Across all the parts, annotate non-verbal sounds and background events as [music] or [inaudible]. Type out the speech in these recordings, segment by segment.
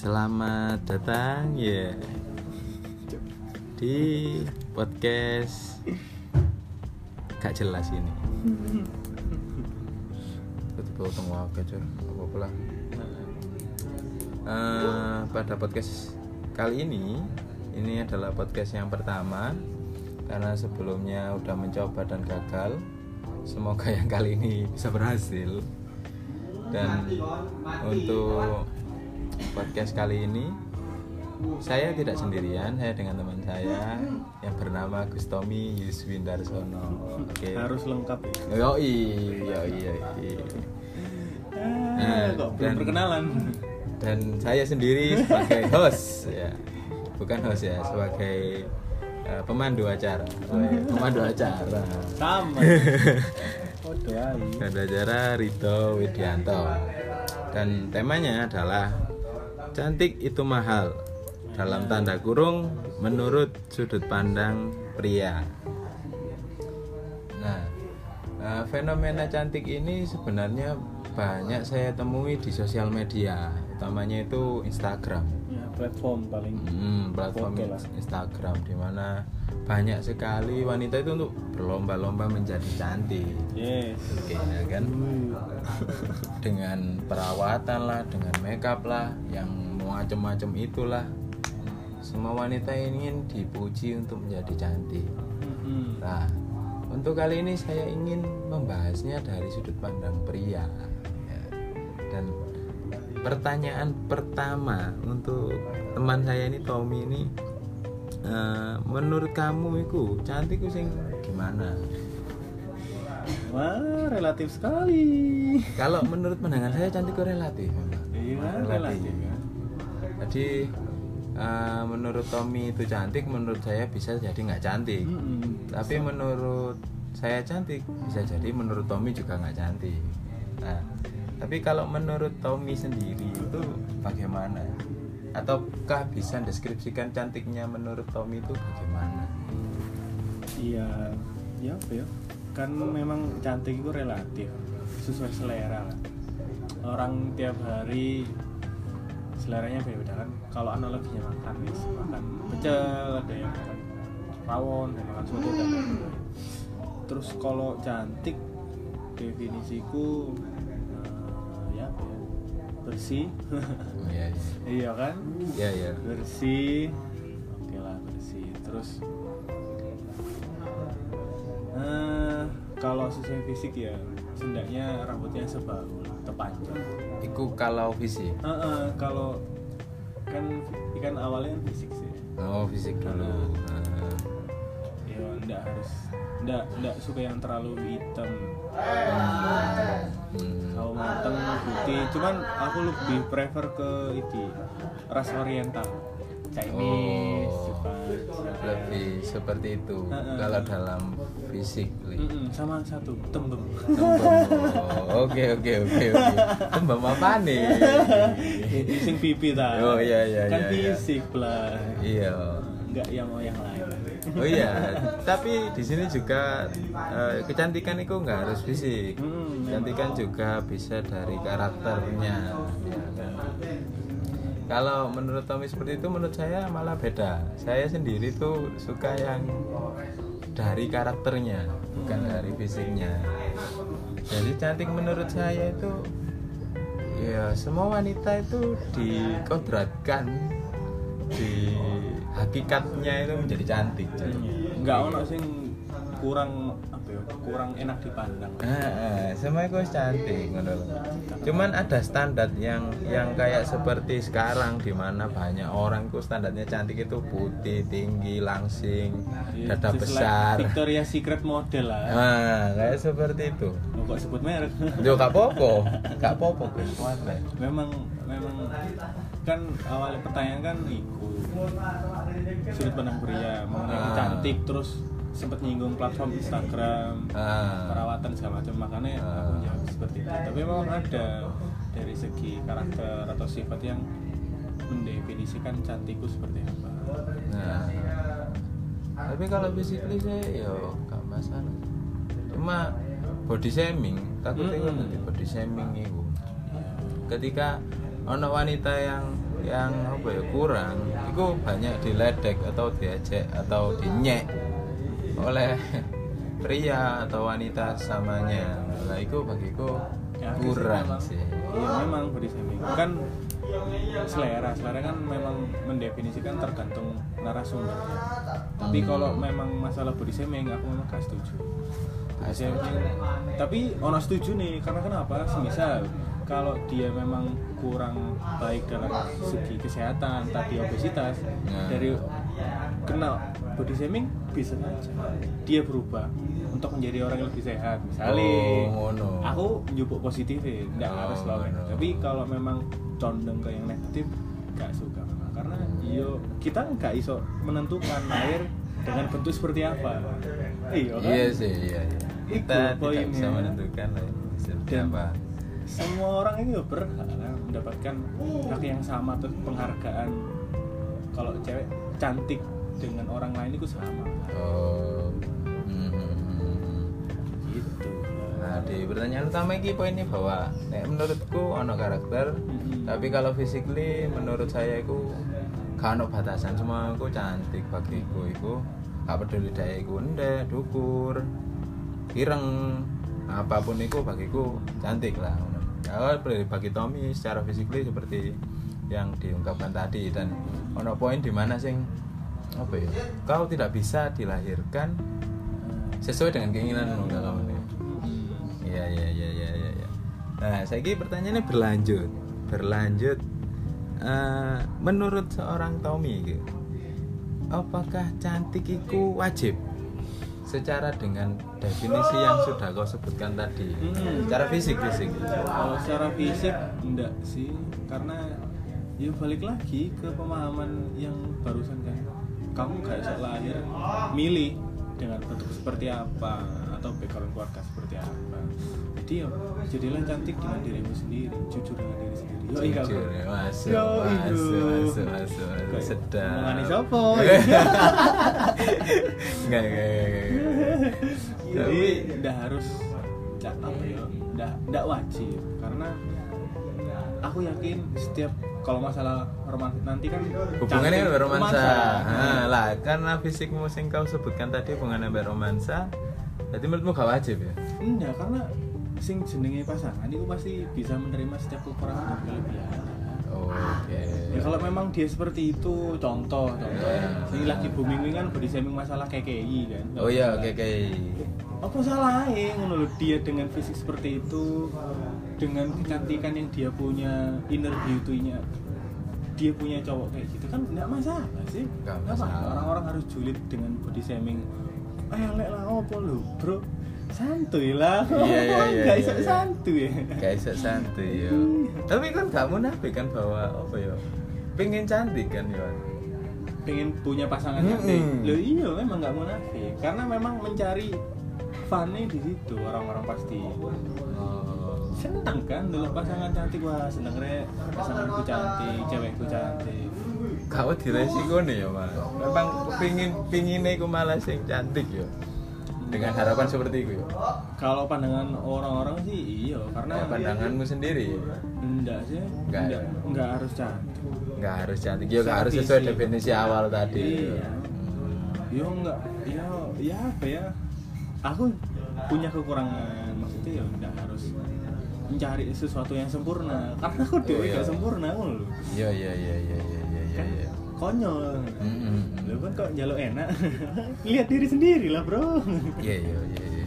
Selamat datang ya di podcast gak jelas ini. Ketika utang wakil coy, apa pula. Eh, pada podcast kali ini, ini adalah podcast yang pertama karena sebelumnya udah mencoba dan gagal. Semoga yang kali ini bisa berhasil. Dan untuk podcast kali ini saya tidak sendirian, saya dengan teman saya yang bernama Gustomi Yuswindarsono. Oke. harus lengkap ya. Yo iya iya Ah, kok belum dan- perkenalan Dan saya sendiri sebagai host ya. Bukan host ya, sebagai eh, pemandu acara. Pemandu acara. sama [laughs] Pemandu acara Rito Widianto. Dan temanya adalah cantik itu mahal. Dalam tanda kurung menurut sudut pandang pria. Nah, eh, fenomena cantik ini sebenarnya banyak saya temui di sosial media, utamanya itu Instagram. ya, platform paling Hmm, platform. Instagram di mana banyak sekali wanita itu untuk berlomba-lomba menjadi cantik. yes Oke, ya kan? [laughs] Dengan perawatan lah, dengan makeup lah, yang macam-macam itulah. Semua wanita ingin dipuji untuk menjadi cantik. Hmm. Nah, untuk kali ini saya ingin membahasnya dari sudut pandang pria. Ya. Dan pertanyaan pertama untuk teman saya ini Tommy ini, eh, menurut kamu itu cantik sing gimana? wah relatif sekali Kalau menurut pandangan saya cantik itu relatif. iya relatif kan Jadi eh, menurut Tommy itu cantik, menurut saya bisa jadi nggak cantik. Mm-mm. tapi menurut saya cantik bisa jadi menurut Tommy juga nggak cantik nah tapi kalau menurut Tommy sendiri itu bagaimana ataukah bisa deskripsikan cantiknya menurut Tommy itu bagaimana? Iya ya apa ya? Kan memang cantik itu relatif sesuai selera. Orang tiap hari seleranya beda kan. Kalau analoginya makan nih makan pecel ada yang makan rawon ada yang makan soto dan terus kalau cantik definisiku bersih. Oh, ya [laughs] iya. Kan? Ya ya bersih. Oke lah bersih. Terus eh kalau sesuai fisik ya setidaknya rambutnya sebahu atau panjang Iku kalau fisik? Eh, eh, kalau kan ikan awalnya kan fisik sih. Oh fisik dulu. Nah, ya enggak harus enggak enggak suka yang terlalu hitam hmm. kalau mateng putih cuman aku lebih prefer ke ini ras oriental Chinese Oh. Jepang lebih seperti itu Heeh. kalau dalam fisik sama satu tembem. Oh, Oke oke oke oke. Tembem apa nih? sing pipi ta Oh, iya, iya, kan iya, iya. fisik lah Iya. enggak yang mau yang lain Oh iya. Tapi di sini juga eh, kecantikan itu nggak harus fisik. Hmm, Kecantikan juga bisa dari karakternya. Kalau menurut Tommy seperti itu, menurut saya malah beda. Saya sendiri tuh suka yang dari karakternya, bukan dari fisiknya. Jadi cantik menurut saya itu ya semua wanita itu dikodratkan di hakikatnya itu menjadi cantik. enggak ono sing kurang apa ya kurang enak dipandang Ah, ah, semua itu cantik ngono. Cuman ada standar yang yang kayak seperti sekarang di mana banyak orang itu standarnya cantik itu putih, tinggi, langsing, Iya, dada like besar. Victoria Secret model lah Nah, kayak seperti itu. Oh, kok sebut merek Yo gak popo, gak popo memang memang kan awal pertanyaan kan iku sudut pandang pria mengenai Ah. cantik terus sempat nyinggung platform Instagram Ah. perawatan segala macam makanya Ah. aku jawab seperti itu tapi memang ada dari segi karakter atau sifat yang mendefinisikan cantikku seperti apa Nah. Tapi kalau physically saya yo gak masalah. Cuma body shaming, takutnya Mm-mm. kan nanti body shaming itu. Ketika ono wanita yang yang apa ya kurang. Itu banyak diledek atau diajak atau dinyek oleh [laughs] pria atau wanita samanya. Lah itu bagiku Ya, kurang sih. Iya memang body shaming kan selera selera kan memang mendefinisikan tergantung narasumbernya tapi Hmm. kalau memang masalah body shaming aku memang gak setuju. Body Gak shaming tapi ono setuju nih karena kenapa? Semisal kalau dia memang kurang baik dalam segi kesehatan tadi obesitas Nah. dari kena body shaming bisa saja. Dia berubah untuk menjadi orang yang lebih sehat. Misalnya Oh, ngono. aku njupuk positif ya nggak Oh, harus selalu ngono. tapi kalau memang condong ke yang negatif gak suka memang. Karena yo kita nggak iso menentukan air dengan bentuk seperti apa. Iya kan? Iya sih iya, iya. Kita tidak bisa menentukan seperti Dan apa semua orang ini berhak kan mendapatkan hak yang sama atau penghargaan kalau cewek cantik dengan orang lain itu sama oh hmm. gitu Nah, di pertanyaan utama ini poinnya bahwa nek menurutku ono karakter, Mhm. tapi kalau physically menurut saya itu gak ono batasan semua aku cantik bagiku iku gak peduli daya iku ndek, dukur, ireng, apa pun itu bagiku cantik lah. Kalau bagi Tommy secara physically seperti yang diungkapkan tadi dan ono poin di mana sing apa ya? Kau tidak bisa dilahirkan sesuai dengan keinginanmu kalau ini. Iya iya iya iya iya. iya. Nah, saya ini pertanyaannya berlanjut, berlanjut. Eh, menurut seorang Tommy, gitu, apakah cantik itu wajib? Secara dengan definisi yang sudah kau sebutkan tadi, Hmm. secara fisik fisik. kalau secara fisik enggak sih karena ya balik lagi ke pemahaman yang barusan kan kamu gak bisa lahir milih dengan bentuk seperti apa atau background keluarga seperti apa. Jadi ya jadilah cantik dengan dirimu sendiri jujur dengan diri sendiri. Yo iya ya, masuk, Yo, masuk, itu. masuk, masuk, masuk, sedap. Enggak, [laughs] enggak, enggak, enggak, enggak. jadi udah harus nggak apa ya. Udah nggak wajib. Karena aku yakin setiap kalau masalah romantis nanti kan hubungannya cantik, dengan romansa. romansa. nah, lah karena fisikmu sing kau sebutkan tadi hubungannya dengan romansa jadi menurutmu gak wajib ya? Enggak karena sing jenenge pasangan itu pasti bisa menerima setiap kekurangan dan kelebihan. Oke. Ya kalau memang dia seperti itu contoh contoh. Ya ini lagi booming kan body shaming masalah KKI kan? Oh iya oke apa salahnya ngono dia dengan fisik seperti itu dengan kecantikan yang dia punya inner beauty-nya dia punya cowok kayak gitu kan nggak masalah sih. Nggak masalah. orang-orang harus julid dengan body shaming. Eh lek lah apa lu bro? Santuy lah. Iya, iya, iya, [laughs] nggak iya, iya. santuy. Ya gak bisa santai yo tapi kan gak munafik kan bahwa apa ya pengen cantik kan yo. Pengen punya pasangan cantik. Lo iya memang nggak munafik. Karena memang mencari funnya di situ orang-orang pasti. Oh. Seneng kan dulu pasangan cantik wah seneng re pasanganku cantik cewekku cantik. Kau di resiko nih ya mas. Memang pingin pinginnya aku malah sing cantik yo dengan harapan seperti itu yo kalau pandangan orang-orang sih iya karena ya, pandanganmu sendiri. Enggak sih. Enggak. enggak, enggak harus cantik. Nggak harus cantik. Yo nggak harus sesuai definisi awal tadi. Iya. Hmm. yo enggak ya ya apa ya? Aku punya kekurangan. Maksudnya ya enggak harus mencari sesuatu yang sempurna. Karena aku dewe iya. gak sempurna lho. Iya iya iya iya iya iya iya konyol. Mm-mm. Lu kan kok jaluk enak? [laughs] Lihat diri sendiri lah bro. Iya iya iya iya.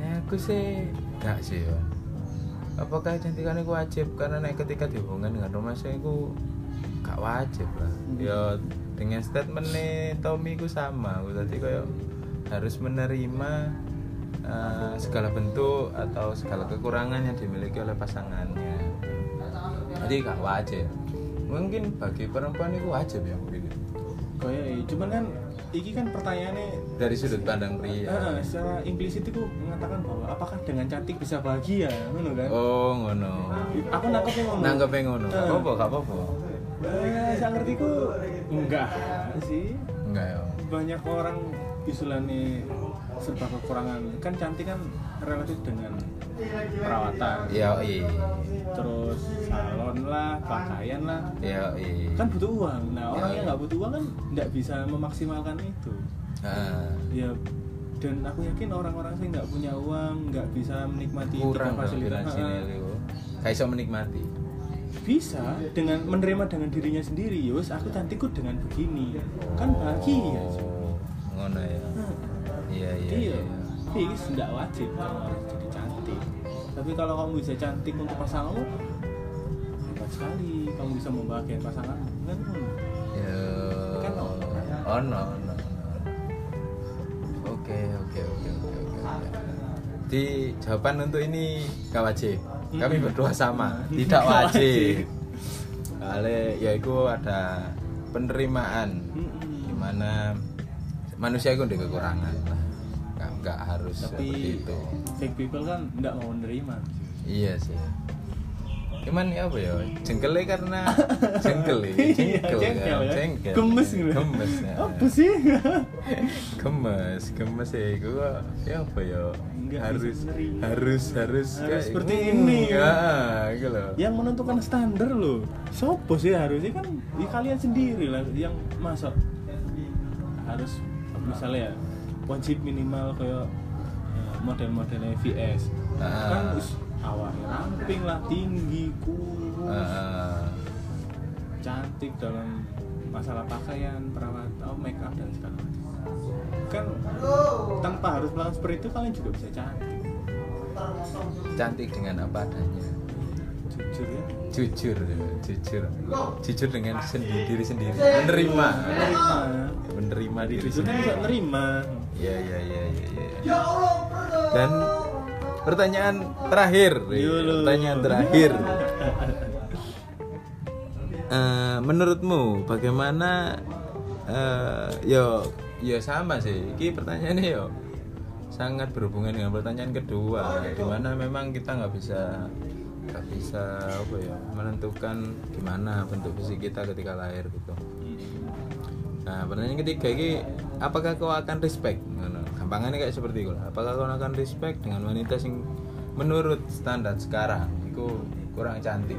Ya aku sih gak sih ya apakah cantikan itu wajib? Karena naik ketika dihubungkan dengan rumah saya itu gak wajib lah. Ya dengan statement nih Tommy ku sama. Aku tadi kayak harus menerima eh, segala bentuk atau segala kekurangan yang dimiliki oleh pasangannya. Jadi gak wajib. Mungkin bagi perempuan itu wajib ya mungkin kayak cuman kan iki kan pertanyaannya dari sudut pandang pria. Eh, secara implisit itu mengatakan bahwa apakah dengan cantik bisa bahagia ngono kan? Oh ngono. Aku nangkepnya ngono. Nanggepnya ngono. Gak Eh. apa-apa gak apa-apa. Eh, saya ngerti ku enggak sih. Enggak ya. Banyak orang istilahnya serba kekurangan kan cantik kan relatif dengan perawatan Iya, iya. terus salon lah pakaian lah Iya, iya. kan butuh uang nah orang Ya. yang nggak butuh uang kan nggak bisa memaksimalkan itu Ah, ya dan aku yakin orang-orang sih nggak punya uang nggak bisa menikmati kurang fasilitas. Kayak iso menikmati. bisa dengan menerima dengan dirinya sendiri yus aku cantikku dengan begini kan bahagia Oh, ngono ya. Iya. tapi ini tidak wajib kamu harus jadi cantik. Tapi kalau kamu bisa cantik untuk pasanganmu, hebat sekali. Kamu bisa membahagiakan pasanganmu, kan? Ya. Kan. Ono, ono, ono. Oke, oke, oke, oke, oke. oke. Di jawaban untuk ini gak wajib. Kami Hmm. berdua sama, Hmm. [laughs] tidak wajib. Ale yaitu ada penerimaan Mm-mm. di mana manusia itu ada kekurangan. Nggak, nggak harus seperti Tapi itu. fake people kan tidak mau menerima. Iya sih. Cuman ya apa ya? Jengkelnya karena [laughs] jengkel ya, Iya, jengkel, jengkel kan, ya. jengkel. Gemes gitu. Gemes. ya. Apa sih? [laughs] Gemes, gemes ya gua ya apa ya? Nggak harus harus harus seperti ini. Ya, gitu loh. yang menentukan standar loh. Sopo sih harusnya kan ya kalian sendiri lah yang masuk harus misalnya ya wajib minimal kayak eh, model-modelnya VS Ah. kan us, awalnya ramping lah tinggi kurus. Ah, cantik dalam masalah pakaian perawat oh, make up dan segala macam. Kan tanpa harus melakukan seperti itu kalian juga bisa cantik. Cantik dengan apa adanya. jujur ya. Jujur, jujur, jujur dengan sendiri diri sendiri. Menerima, menerima. Menerima diri jujur kan sendiri. bisa menerima Iya iya iya iya. Ya. Dan pertanyaan terakhir, Yolo. pertanyaan terakhir. Eh, menurutmu bagaimana? eh yo yo sama sih. Ini pertanyaannya yo sangat berhubungan dengan pertanyaan kedua, di mana memang kita nggak bisa nggak bisa apa ya menentukan gimana bentuk fisik kita ketika lahir gitu. Nah, pertanyaan ketiga ini apakah kau akan respect? Gampangannya kayak seperti itu lah. Apakah kau akan respect dengan wanita sing menurut standar sekarang itu kurang cantik?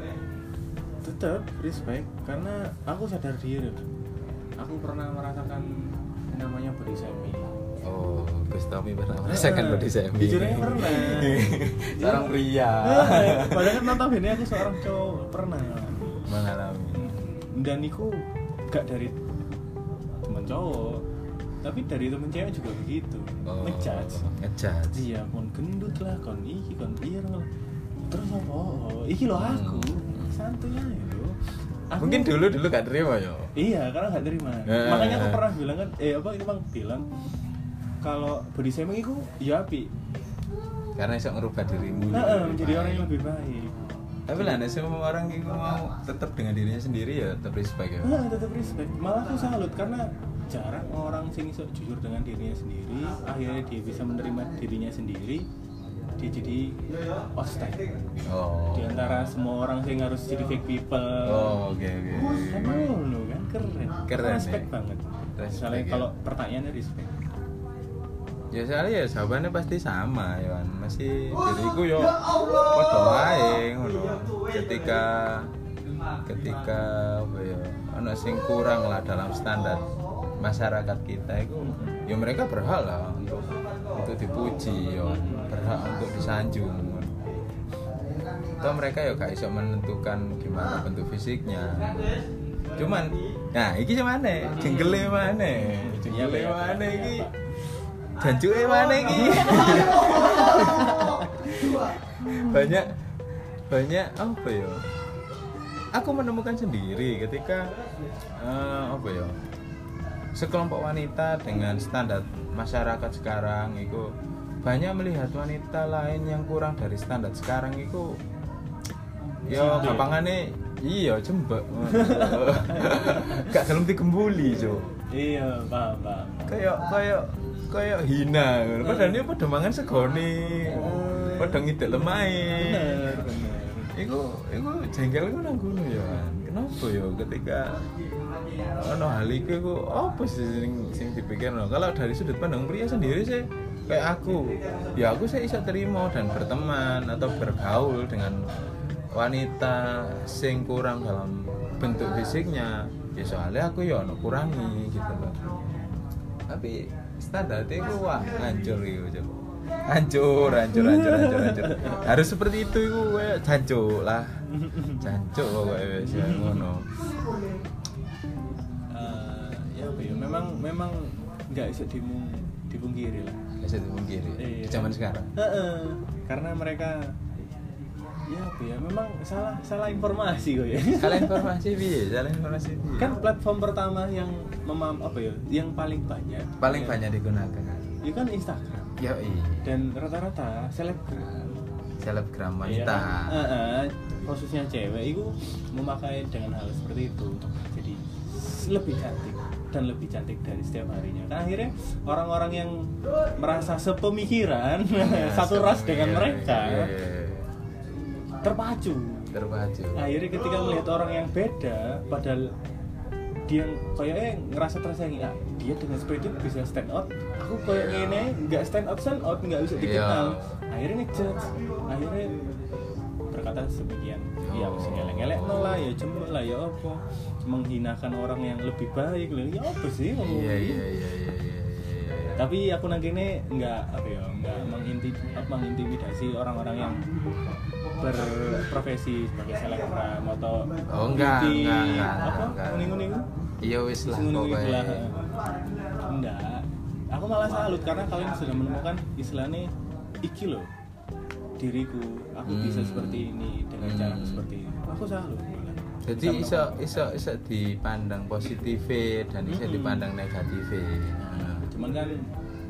tetap respect karena aku sadar diri aku pernah merasakan namanya body shaming Oh, Gus Tommy pernah merasakan body shaming. jujur aja pernah [laughs] Seorang pria Eh, padahal kan notabene aku seorang cowok pernah mengalami. dan iku gak dari teman cowok tapi dari temen cewek juga begitu Oh, ngejudge ngejudge. iya kon gendut lah kon iki kon lah terus apa oh, iki lo aku Hmm. santuy aja lo Aku- Mungkin dulu dulu gak terima ya. Iya, karena nggak terima. Eh. Makanya aku pernah bilang kan, eh apa itu bang bilang kalau body shaming itu ya api, Karena bisa ngerubah dirimu. nah, jadi eh, menjadi baik. orang yang lebih baik. Tapi lah, nah, semua orang itu mau tetap dengan dirinya sendiri ya tetap respect ya. Nah, tetap respect. Malah aku salut karena jarang orang sing iso jujur dengan dirinya sendiri, akhirnya dia bisa menerima dirinya sendiri. Dia jadi outside Oh. di antara semua orang sing harus jadi fake people. Oh, oke oke. Kan lo kan keren. Keren, Respect ya. banget. Respect, Misalnya ya. kalau pertanyaannya respect. Ya soalnya ya jawabannya pasti sama ya kan. Masih diriku yo padha wae ngono. Ketika ketika apa ya ana sing kurang lah dalam standar masyarakat kita itu ya mereka berhak lah untuk untuk dipuji ya. Berhak untuk disanjung. Toh mereka ya gak bisa menentukan gimana bentuk fisiknya. Cuman nah iki mana jenggele mana jenggele mana iki. Jancuke mana iki. [laughs] Banyak banyak apa ya? Aku menemukan sendiri ketika eh, apa ya sekelompok wanita dengan standar masyarakat sekarang itu banyak melihat wanita lain yang kurang dari standar sekarang itu ya Cinde. gampangane iya jembek [laughs] gak gelem digembuli jo Iya, paham, paham. kayak kayak kayak hina padahal dia pada mangan segone pada ngidek lemai. Iku, iku jengkel iku nang ya. Kenapa ya ketika ono hal iku iku apa sih sing sing dipikirno? Kalau dari sudut pandang pria sendiri sih kayak aku. Ya aku saya bisa terima dan berteman atau bergaul dengan wanita sing kurang dalam bentuk fisiknya. Ya soalnya aku ya ono kurangi gitu loh. Tapi standar itu wah hancur gitu coba hancur hancur hancur hancur hancur. Harus seperti itu itu kayak jancuk lah jancuk pokoknya wis ya, ngono. Eh, ya apa ya? Memang memang nggak bisa dimung dipungkiri lah. Bisa dipungkiri? Iya, di zaman sekarang? Heeh. karena mereka ya apa ya? Memang salah salah informasi kok ya. [laughs] Kalian informasi bi salah informasi piye? kan platform pertama yang memam apa ya? Yang paling banyak. Paling ya, banyak digunakan. Itu kan Instagram. Ya dan rata-rata selebgram. Selebgram Iya wanita. Kan? Heeh, khususnya cewek itu memakai dengan hal seperti itu. Jadi lebih cantik dan lebih cantik dari setiap harinya. Kan akhirnya orang-orang yang merasa sepemikiran Ya, [laughs] satu ras dengan iya, mereka iya, iya, iya. terpacu. Terpacu. Akhirnya ketika melihat orang yang beda padahal dia kayaknya ngerasa tersaingi ah, dia dengan seperti itu bisa stand out. Aku kayak Iya. gini nggak stand out stand out nggak bisa dikenal. Akhirnya ngejudge. Akhirnya berkata sebagian. Ya Oh. mesti ngelek-ngelek no lah ya cembuk lah ya apa? Menghinakan orang yang lebih baik lah. Ya apa sih ngomong iya iya iya iya iya iya iya. tapi aku nanti ini nggak apa ya nggak menginti- mengintimidasi orang-orang yang berprofesi sebagai selebgram atau Oh, enggak, beauty, enggak, enggak, apa? enggak. kuning-kuning iya wis lah kuning-kuning pokoknya. lah. Enggak. Aku malah salut karena kalian sudah menemukan istilahnya iki loh diriku aku bisa Hmm. seperti ini dengan Hmm. cara seperti ini aku malah. jadi Bisa iso iso dipandang positif dan iso Mm-mm. dipandang negatif Nah, cuman kan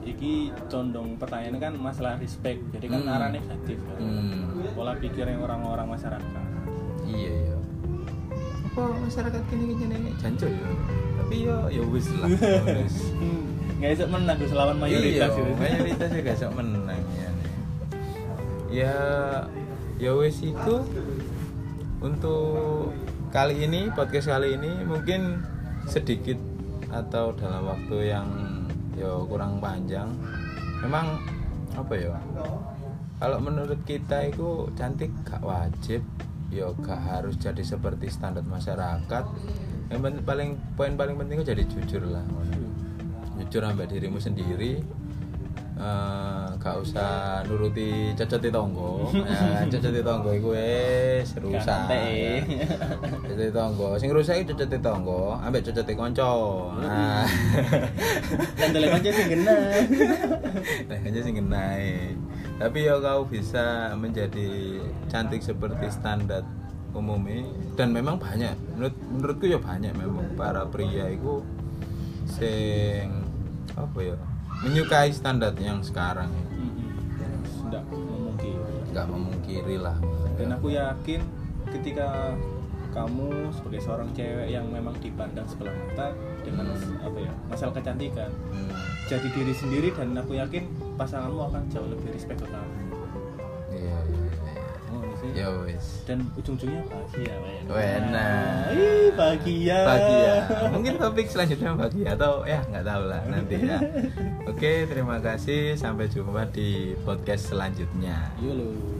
iki condong pertanyaannya kan masalah respect jadi kan Hmm. arah negatif kan Hmm. pola pikirnya orang-orang masyarakat iya iya apa masyarakat kini kini ini jancuk ya tapi yo ya wis lah [laughs] nggak bisa menang Gus, lawan mayoritas iya, gitu. mayoritas juga gak menang ya ya ya wis itu. Untuk kali ini podcast kali ini mungkin sedikit atau dalam waktu yang ya kurang panjang. Memang apa ya kalau menurut kita itu cantik gak wajib. Ya gak harus jadi seperti standar masyarakat. Yang paling poin paling penting itu jadi jujur lah. Jujur sampai dirimu sendiri eh, gak usah nuruti cocoti tonggo. [laughs] Ya, cocoti tonggo itu wes rusak. Santai. cocoti tonggo. Sing rusak itu cocoti tonggo ambek cocoti konco nah. Dan dolek aja sih kena. [laughs] Nah aja sing ngenai tapi ya kau bisa menjadi cantik seperti standar umumnya. Dan memang banyak. Menurut menurutku ya banyak memang. Para pria itu sing apa ya menyukai standar yang sekarang ya. Tidak memungkiri. Nggak memungkiri lah. Dan aku yakin ketika kamu sebagai seorang cewek yang memang dipandang sebelah mata dengan apa ya masalah kecantikan Hmm. jadi diri sendiri dan aku yakin pasanganmu akan jauh lebih respect ke kamu. Iya iya. Ya wes dan ujung-ujungnya bahagia men. Enak. Ih, bahagia. Bahagia. Mungkin topik selanjutnya bahagia atau ya nggak tahu lah nanti ya. [laughs] Oke terima kasih. Sampai jumpa di podcast selanjutnya. Yolo.